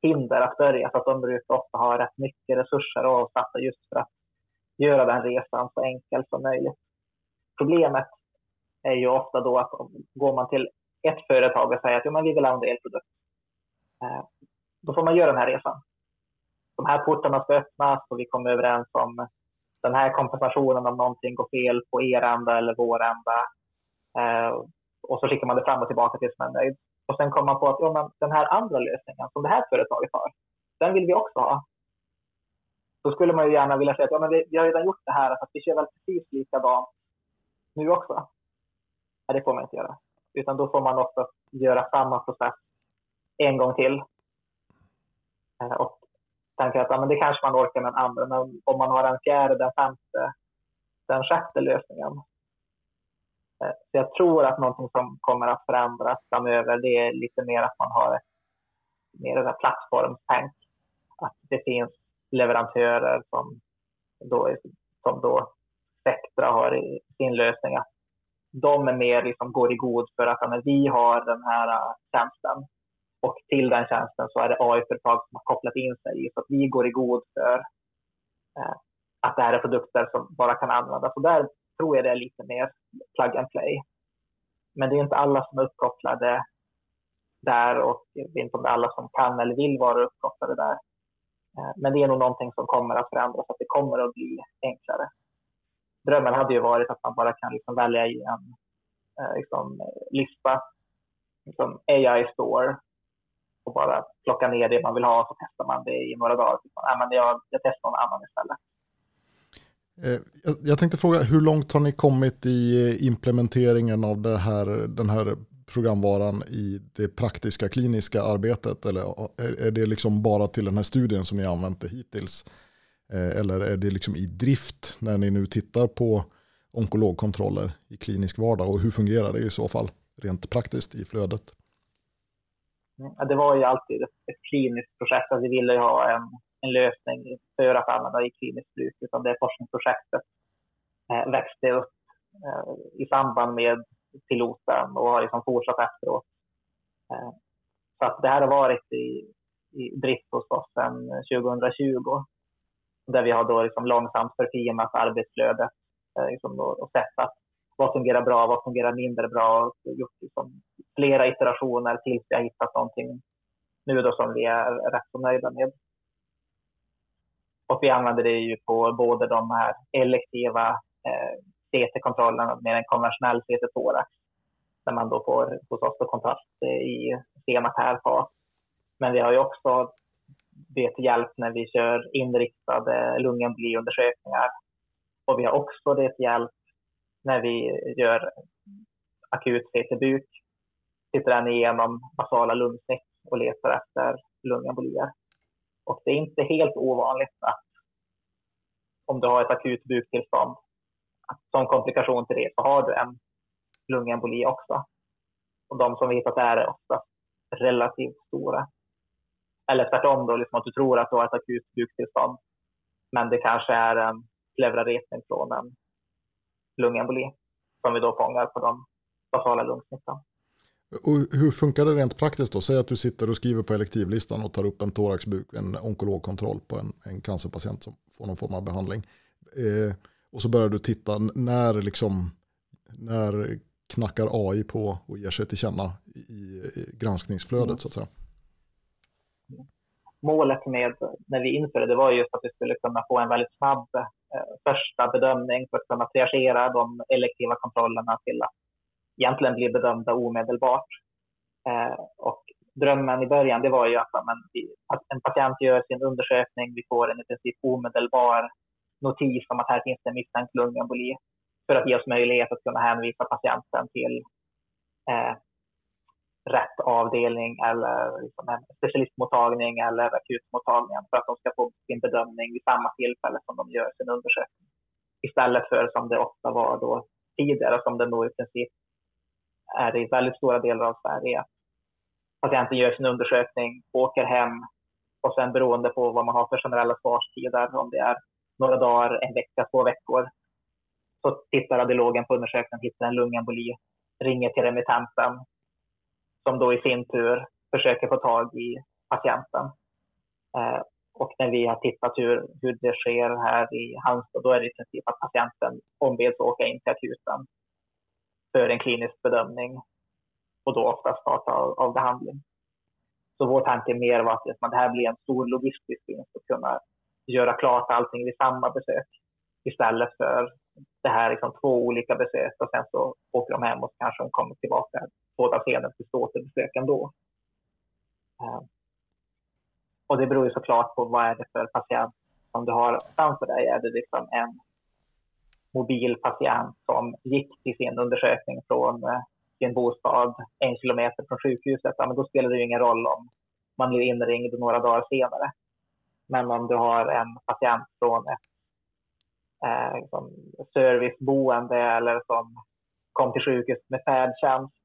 hinder att börja. Så att de brukar ofta ha rätt mycket resurser avsatta just för att göra den resan så enkel som möjligt. Problemet är ju ofta då att går man till ett företag och säger att ja, men vi vill använda elprodukt. Eh, då får man göra den här resan. De här portarna ska öppnas och vi kommer överens om den här kompensationen om någonting går fel på er ända eller vår ända. Eh, och så skickar man det fram och tillbaka tills man är nöjd. Och sen kommer man på att ja, men den här andra lösningen som det här företaget har, den vill vi också ha. Då skulle man ju gärna vilja säga att ja, men vi, vi har redan gjort det här, så att vi kör väl precis likadant nu också. Nej, det får man inte göra. Utan då får man också göra samma process en gång till. Eh, och tänker att ja, men det kanske man orkar med den andra, men om man har en fjärde, den femte, den sjätte lösningen. Eh, så jag tror att någonting som kommer att förändras framöver, det är lite mer att man har ett, mer en plattformstänk. Att det finns leverantörer som då, som då Spectra har i sin lösning. Att de är mer liksom går i god för att men, vi har den här eh, tjänsten och till den tjänsten så är det AI-företag som har kopplat in sig i så att vi går i god för eh, att det här är produkter som bara kan användas. Och där tror jag det är lite mer plug and play. Men det är inte alla som är uppkopplade där och det är inte alla som kan eller vill vara uppkopplade där. Eh, men det är nog någonting som kommer att förändras, att det kommer att bli enklare. Drömmen hade ju varit att man bara kan liksom välja i en eh, liksom, lista, liksom AI Store, och bara plocka ner det man vill ha, och så testar man det i några dagar. Nej, men jag, jag testar någon annan istället. Eh, jag tänkte fråga, hur långt har ni kommit i eh, implementeringen av det här, den här programvaran i det praktiska kliniska arbetet? Eller eh, är det liksom bara till den här studien som ni har använt det hittills? Eller är det liksom i drift när ni nu tittar på onkologkontroller i klinisk vardag? Och hur fungerar det i så fall rent praktiskt i flödet? Mm. Ja, det var ju alltid ett kliniskt projekt. Alltså, vi ville ju ha en, en lösning för att använda i kliniskt bruk. Utan det forskningsprojektet eh, växte upp eh, i samband med piloten och har liksom fortsatt efteråt. Eh, så att det här har varit i, i drift hos oss sedan 2020 där vi har då liksom långsamt förfinat arbetsflödet eh, liksom och sett att vad fungerar bra, vad fungerar mindre bra och gjort liksom flera iterationer tills vi har hittat någonting nu då som vi är rätt så nöjda med. Och vi använder det ju på både de här elektiva eh, CT-kontrollerna med en konventionell CT-thorax. Där man då får hos oss kontrast eh, i senatär fas. Men vi har ju också det till hjälp när vi kör inriktade lungemboliundersökningar. Och vi har också det till hjälp när vi gör akut CT-buk. Tittar den igenom basala lungsnitt och letar efter lungembolier. Och det är inte helt ovanligt att om du har ett akut buktillstånd som komplikation till det så har du en lungemboli också. Och de som vi hittat där är ofta relativt stora. Eller tvärtom då, liksom att du tror att du har ett akut buktillstånd, men det kanske är en pleuraretning från en lungemboli som vi då fångar på de basala lungsnittan. Och hur funkar det rent praktiskt då? Säg att du sitter och skriver på elektivlistan och tar upp en thoraxbuk, en onkologkontroll på en, en cancerpatient som får någon form av behandling. Eh, och så börjar du titta när, liksom, när knackar AI på och ger sig till känna i, i granskningsflödet mm. så att säga. Målet med när vi införde det var just att vi skulle kunna få en väldigt snabb Eh, första bedömning för att kunna triagera de elektiva kontrollerna till att egentligen bli bedömda omedelbart. Eh, och drömmen i början det var ju att, men, en patient gör sin undersökning, vi får en i princip omedelbar notis om att här finns det misstänkt lungemboli för att ge oss möjlighet att kunna hänvisa patienten till eh, rätt avdelning eller liksom en specialistmottagning eller akutmottagningen för att de ska få sin bedömning vid samma tillfälle som de gör sin undersökning. Istället för som det ofta var då tidigare, som det nog i princip är i väldigt stora delar av Sverige. Patienten gör sin undersökning, åker hem och sen beroende på vad man har för generella svarstider, om det är några dagar, en vecka, två veckor, så tittar radiologen på undersökningen, hittar en lungemboli, ringer till remittenten som då i sin tur försöker få tag i patienten. Eh, och när vi har tittat hur, hur det sker här i Halmstad, då är det i princip att patienten ombeds åka in till akuten för en klinisk bedömning och då ofta starta av, av behandling. Så vår tanke mer var att det här blir en stor logistisk vinst att kunna göra klart allting vid samma besök istället för det här liksom två olika besök och sen så åker de hem och kanske de kommer tillbaka båda senare till återbesök ändå. Eh, och det beror ju såklart på vad är det för patient som du har framför dig. Är det liksom en mobil patient som gick till sin undersökning från eh, sin bostad en kilometer från sjukhuset, ja, men då spelar det ju ingen roll om man blir inringd några dagar senare. Men om du har en patient från ett eh, som serviceboende eller som kom till sjukhus med färdtjänst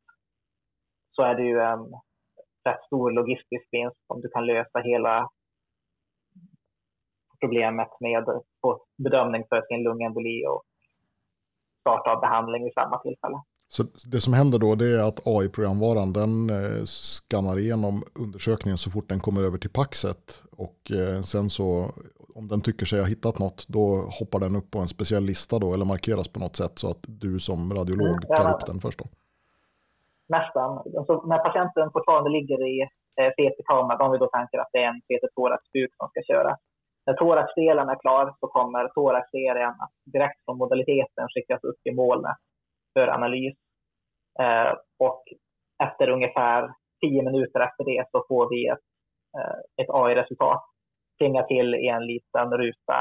så är det ju en rätt stor logistisk vinst om du kan lösa hela problemet med få bedömning för sin lungemboli och starta behandling vid samma tillfälle. Så det som händer då det är att AI-programvaran den eh, skannar igenom undersökningen så fort den kommer över till Paxet och eh, sen så om den tycker sig ha hittat något då hoppar den upp på en speciell lista då eller markeras på något sätt så att du som radiolog mm, tar upp den först då? Nästan. Alltså, när patienten fortfarande ligger i eh, CT-kameran, om vi då tänker att det är en CT-thoraxbuk som ska köra. När thoraxdelen är klar så kommer thoraxserien att direkt från modaliteten skickas upp i molnet för analys. Eh, och efter ungefär tio minuter efter det så får vi ett, eh, ett AI-resultat plinga till i en liten ruta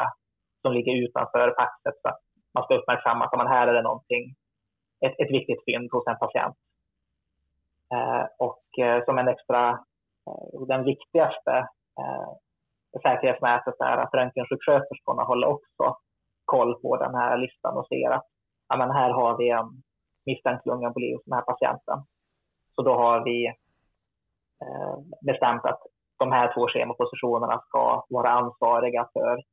som ligger utanför paxet så att man ska uppmärksamma att här är det någonting, ett, ett viktigt fynd hos en patient. Eh, och eh, som en extra, eh, den viktigaste eh, säkerhetsnätet är att röntgensjuksköterskorna håller också koll på den här listan och ser att ja, men här har vi en misstänkt lungemboli hos den här patienten. Så då har vi eh, bestämt att de här två schemapositionerna ska vara ansvariga för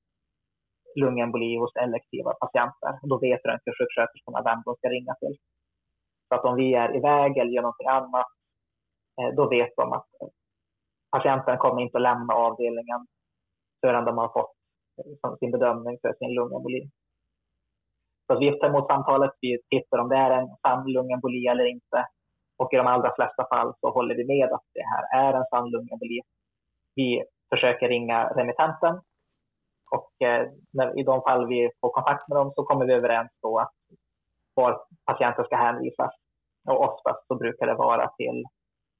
lungemboli hos elektiva patienter. Då vet röntgensjuksköterskorna vem de ska ringa till. Så att om vi är iväg eller gör någonting annat, eh, då vet de att eh, patienten kommer inte att lämna avdelningen förrän de har fått eh, sin bedömning för sin lungemboli. Så vi tar emot samtalet, vi tittar om det är en sann lungemboli eller inte. Och i de allra flesta fall så håller vi med att det här är en sann lungemboli. Vi försöker ringa remittenten och eh, när, i de fall vi får kontakt med dem så kommer vi överens då att var patienten ska hänvisas. Och oftast så brukar det vara till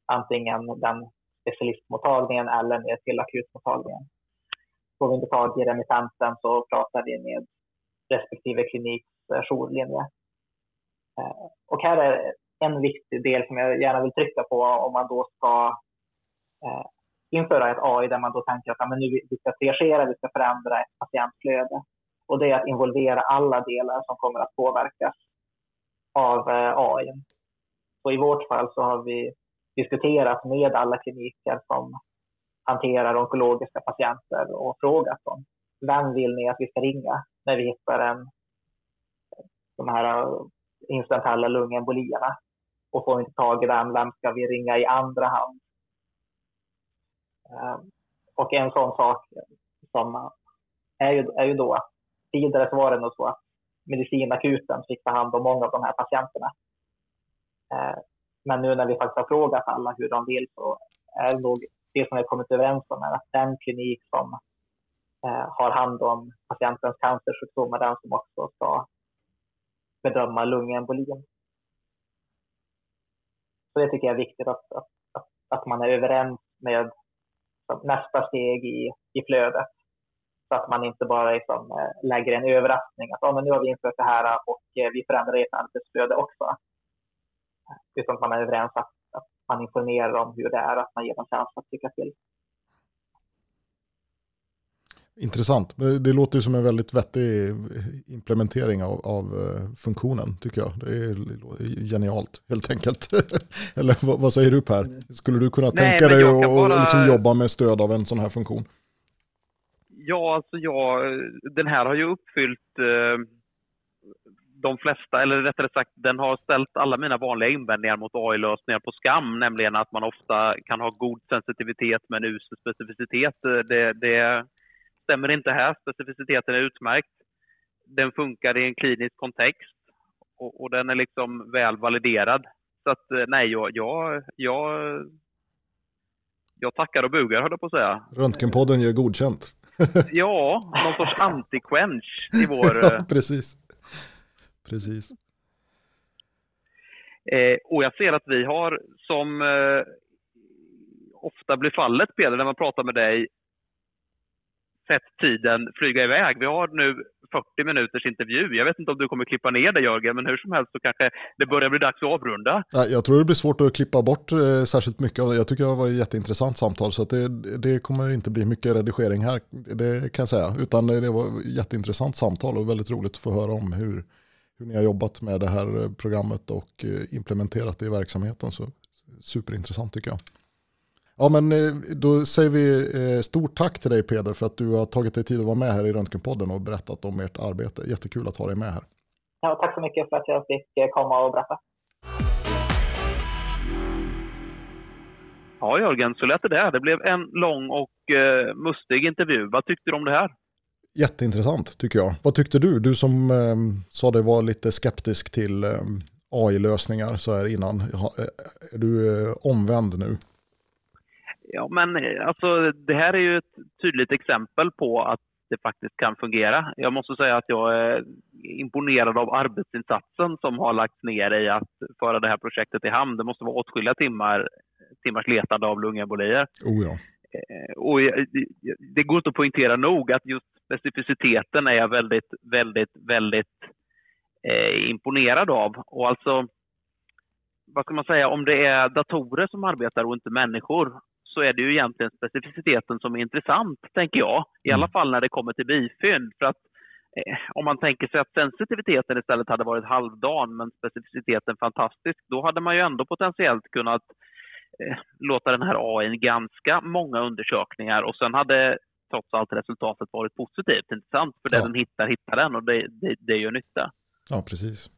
antingen den specialistmottagningen eller ner till akutmottagningen. Får vi inte tag i remittenten så pratar vi med respektive klinik jourlinje. Eh, och här är en viktig del som jag gärna vill trycka på om man då ska eh, införa ett AI där man då tänker att men nu vi ska triagera, vi ska förändra ett patientflöde. Och det är att involvera alla delar som kommer att påverkas av eh, AI. Så i vårt fall så har vi diskuterat med alla kliniker som hanterar onkologiska patienter och frågat dem. Vem vill ni att vi ska ringa när vi hittar en, de här äh, eh, incidentella lungembolierna? Och får vi inte tag i den, vem ska vi ringa i andra hand? Ehm, och en sån sak som äh, är ju, är ju då att tidigare så var det nog så att medicinakuten fick ta hand om många av de här patienterna. Ehm, men nu när vi faktiskt har frågat alla hur de vill så är det nog det som vi har kommit överens om är att den klinik som äh, har hand om patientens cancersjukdom är den som också ska bedöma lungembolin. Så det tycker jag är viktigt att, att, att att man är överens med nästa steg i, i flödet. Så att man inte bara liksom, lägger en överraskning att oh, men nu har vi infört det här och eh, vi förändrar ert arbetsflöde också. Utan att man är överens att, att man informerar om hur det är, att man ger dem chans att tycka till. Intressant. Det låter som en väldigt vettig implementering av, av eh, funktionen tycker jag. Det är genialt helt enkelt. Eller vad, vad, säger du Per? Skulle du kunna Nej, tänka dig att bara... liksom jobba med stöd av en sån här funktion? Ja, alltså jag, den här har ju uppfyllt eh, de flesta, eller rättare sagt, den har ställt alla mina vanliga invändningar mot AI-lösningar på skam, nämligen att man ofta kan ha god sensitivitet men usel specificitet. Det, det stämmer inte här. Specificiteten är utmärkt. Den funkar i en klinisk kontext och, och den är liksom väl validerad. Så att eh, nej, jag, jag, jag, jag tackar och bugar höll jag på att säga. Röntgenpodden ger godkänt. ja, någon sorts anti-quench i vår... ja, precis. Precis. Eh, och jag ser att vi har, som eh, ofta blir fallet Peder, när man pratar med dig, sett tiden flyga iväg. Vi har nu 40 minuters intervju. Jag vet inte om du kommer klippa ner det Jörgen, men hur som helst så kanske det börjar bli dags att avrunda. Jag tror det blir svårt att klippa bort eh, särskilt mycket. Jag tycker det har varit ett jätteintressant samtal, så det, det kommer inte bli mycket redigering här, det kan jag säga. Utan det var ett jätteintressant samtal och väldigt roligt att få höra om hur, hur ni har jobbat med det här eh, programmet och eh, implementerat det i verksamheten. Så superintressant tycker jag. Ja, men eh, då säger vi eh, stort tack till dig Peder för att du har tagit dig tid att vara med här i Röntgenpodden och berättat om ert arbete. Jättekul att ha dig med här. Ja, tack så mycket för att jag fick eh, komma och berätta. Ja, Jörgen, så lät det där. Det blev en lång och eh, mustig intervju. Vad tyckte du om det här? Jätteintressant tycker jag. Vad tyckte du? Du som eh, sa dig vara lite skeptisk till eh, AI-lösningar så här innan. Är du omvänd nu? Ja, men alltså, det här är ju ett tydligt exempel på att det faktiskt kan fungera. Jag måste säga att jag är imponerad av arbetsinsatsen som har lagts ner i att föra det här projektet i hamn. Det måste vara åtskilliga timmar, timmars letande av lungembolier. Oh ja. Eh, och det går inte att poängtera nog att just specificiteten är jag väldigt, väldigt, väldigt eh, imponerad av. Och alltså, vad ska man säga, om det är datorer som arbetar och inte människor så är det ju egentligen specificiteten som är intressant, tänker jag. I alla mm. fall när det kommer till bifynd. För att eh, om man tänker sig att sensitiviteten istället hade varit halvdan men specificiteten fantastisk, då hade man ju ändå potentiellt kunnat eh, låta den här AI ganska många undersökningar och sen hade trots allt resultatet varit positivt. Intressant, för det ja. den hittar, hittar den och det, det, det gör nytta. Ja, precis.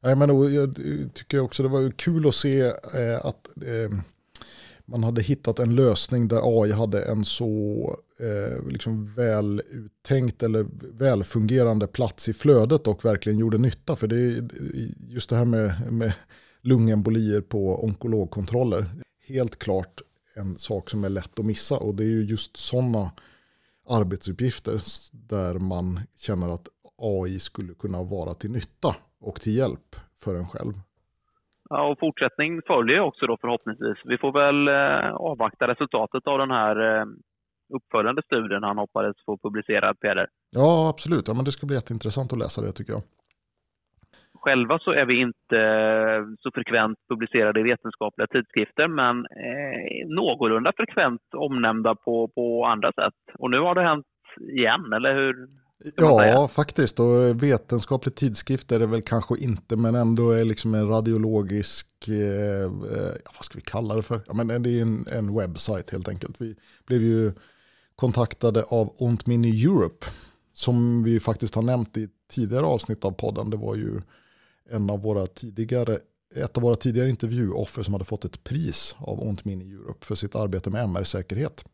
Jag, menar, jag tycker också det var kul att se eh, att man hade hittat en lösning där AI hade en så eh, liksom väl uttänkt eller välfungerande plats i flödet och verkligen gjorde nytta. För det är just det här med, med lungembolier på onkologkontroller. Helt klart en sak som är lätt att missa och det är ju just sådana arbetsuppgifter där man känner att AI skulle kunna vara till nytta och till hjälp för en själv. Ja, och fortsättning följer också då förhoppningsvis. Vi får väl eh, avvakta resultatet av den här eh, uppföljande studien han hoppades få publicerad, Peder. Ja, absolut. Ja, men det ska bli jätteintressant att läsa det tycker jag. Själva så är vi inte eh, så frekvent publicerade i vetenskapliga tidskrifter, men eh, någorlunda frekvent omnämnda på, på andra sätt. Och nu har det hänt igen, eller hur? Ja, faktiskt. Och vetenskaplig tidskrift är det väl kanske inte, men ändå är liksom en radiologisk, eh, eh vad ska vi kalla det för? Ja, men det är en, en webbsajt helt enkelt. Vi blev ju kontaktade av Ont Mini Europe, som vi faktiskt har nämnt i tidigare avsnitt av podden. Det var ju en av våra tidigare, ett av våra tidigare intervjuoffer som hade fått ett pris av Ont Mini Europe för sitt arbete med MR-säkerhet.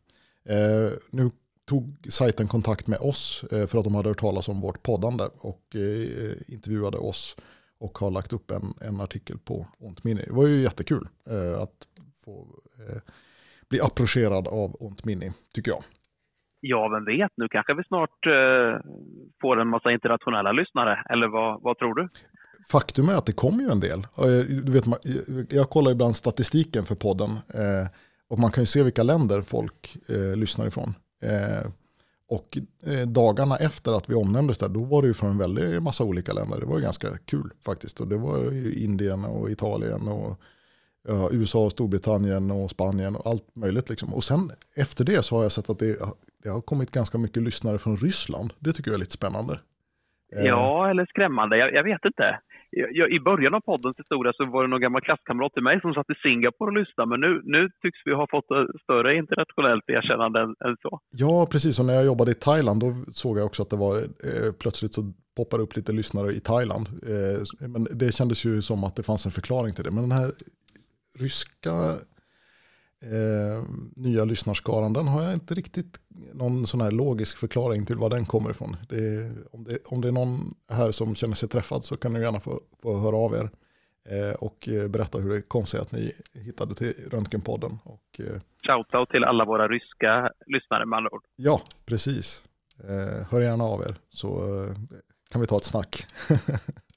Eh, nu tog sajten kontakt med oss eh, för att de hade hört talas om vårt poddande och eh, intervjuade oss och har lagt upp en, en artikel på Ont Mini. Det var ju jättekul eh, att få bli approcherad av Ont Mini, tycker jag. Ja, vem vet, nu kanske vi snart får en massa internationella lyssnare, eller vad, vad tror du? Faktum är att det kommer ju en del. Du vet, jag kollar ibland statistiken för podden Och man kan ju se vilka länder folk lyssnar ifrån. Eh, och eh, dagarna efter att vi omnämndes där, då var det ju från en väldig massa olika länder. Det var ju ganska kul faktiskt. Och det var ju Indien och Italien och ja, USA, Storbritannien och Spanien och allt möjligt. Liksom. Och sen efter det så har jag sett att det, det har kommit ganska mycket lyssnare från Ryssland. Det tycker jag är lite spännande. Eh, ja, eller skrämmande. Jag, jag vet inte. Jag, I början av poddens historia så var det någon gammal klasskamrat till mig som satt i Singapore och lyssnade, men nu, nu tycks vi ha fått eh, större internationellt erkännande än, än så. Ja, precis. Och när jag jobbade i Thailand då såg jag också att det var eh, plötsligt så poppade upp lite lyssnare i Thailand. Eh, men det kändes ju som att det fanns en förklaring till det. Men den här ryska eh, nya lyssnarskaran, den har jag inte riktigt någon sån här logisk förklaring till var den kommer ifrån. Det, om, det, om det är någon här som känner sig träffad så kan ni gärna få, få höra av er eh, och eh, berätta hur det kom sig att ni hittade till Röntgenpodden. Och, eh, Shoutout till alla våra ryska lyssnare med andra ord. Ja, precis. Eh, hör gärna av er så kan vi ta ett snack.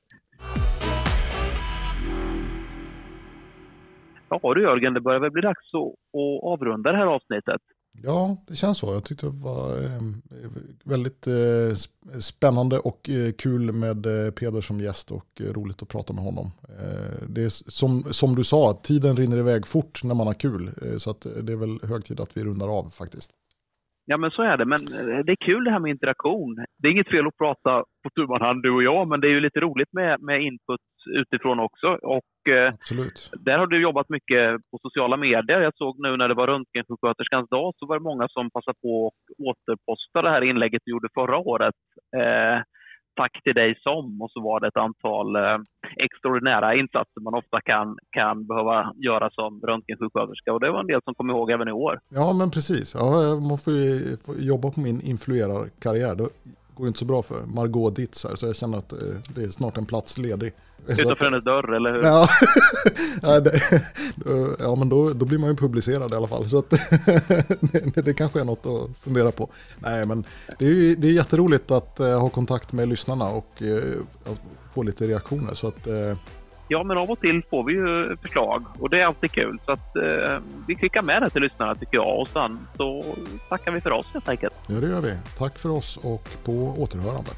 Ja du Jörgen, det börjar väl bli dags att, avrunda det här avsnittet. Ja, det känns så. Jag tyckte det var eh, väldigt eh, spännande och eh, kul med Peder som gäst och roligt att prata med honom. Det är som, som du sa, tiden rinner iväg fort när man har kul. så att det är väl hög tid att vi rundar av faktiskt. Ja, men så är det. Men det är kul det här med interaktion. Det är inget fel att prata på tu hand, du och jag, men det är ju lite roligt med, med input utifrån också. Och eh, där har du jobbat mycket på sociala medier. Jag såg nu när det var röntgensjuksköterskans dag så var det många som passade på att återposta det här inlägget du gjorde förra året. Eh, tack till dig som och så var det ett antal eh, extraordinära insatser man ofta kan, kan behöva göra som röntgensjuksköterska och det var en del som kom ihåg även i år. Ja men precis, ja, man får jobba på min influerarkarriär. Går inte så bra för Margot här så jag känner att det är snart en plats ledig. Utanför hennes dörr, eller hur? Ja, ja, det, ja men då, då blir man ju publicerad i alla fall. Så att, det, det kanske är något att fundera på. Nej, men det är ju det är jätteroligt att uh, ha kontakt med lyssnarna och uh, få lite reaktioner. Så att. Ja, men av och till får vi ju förslag och det är alltid kul. Så att eh, vi skickar med det till lyssnarna tycker jag och sen så tackar vi för oss helt enkelt. Ja, det gör vi. Tack för oss och på återhörande.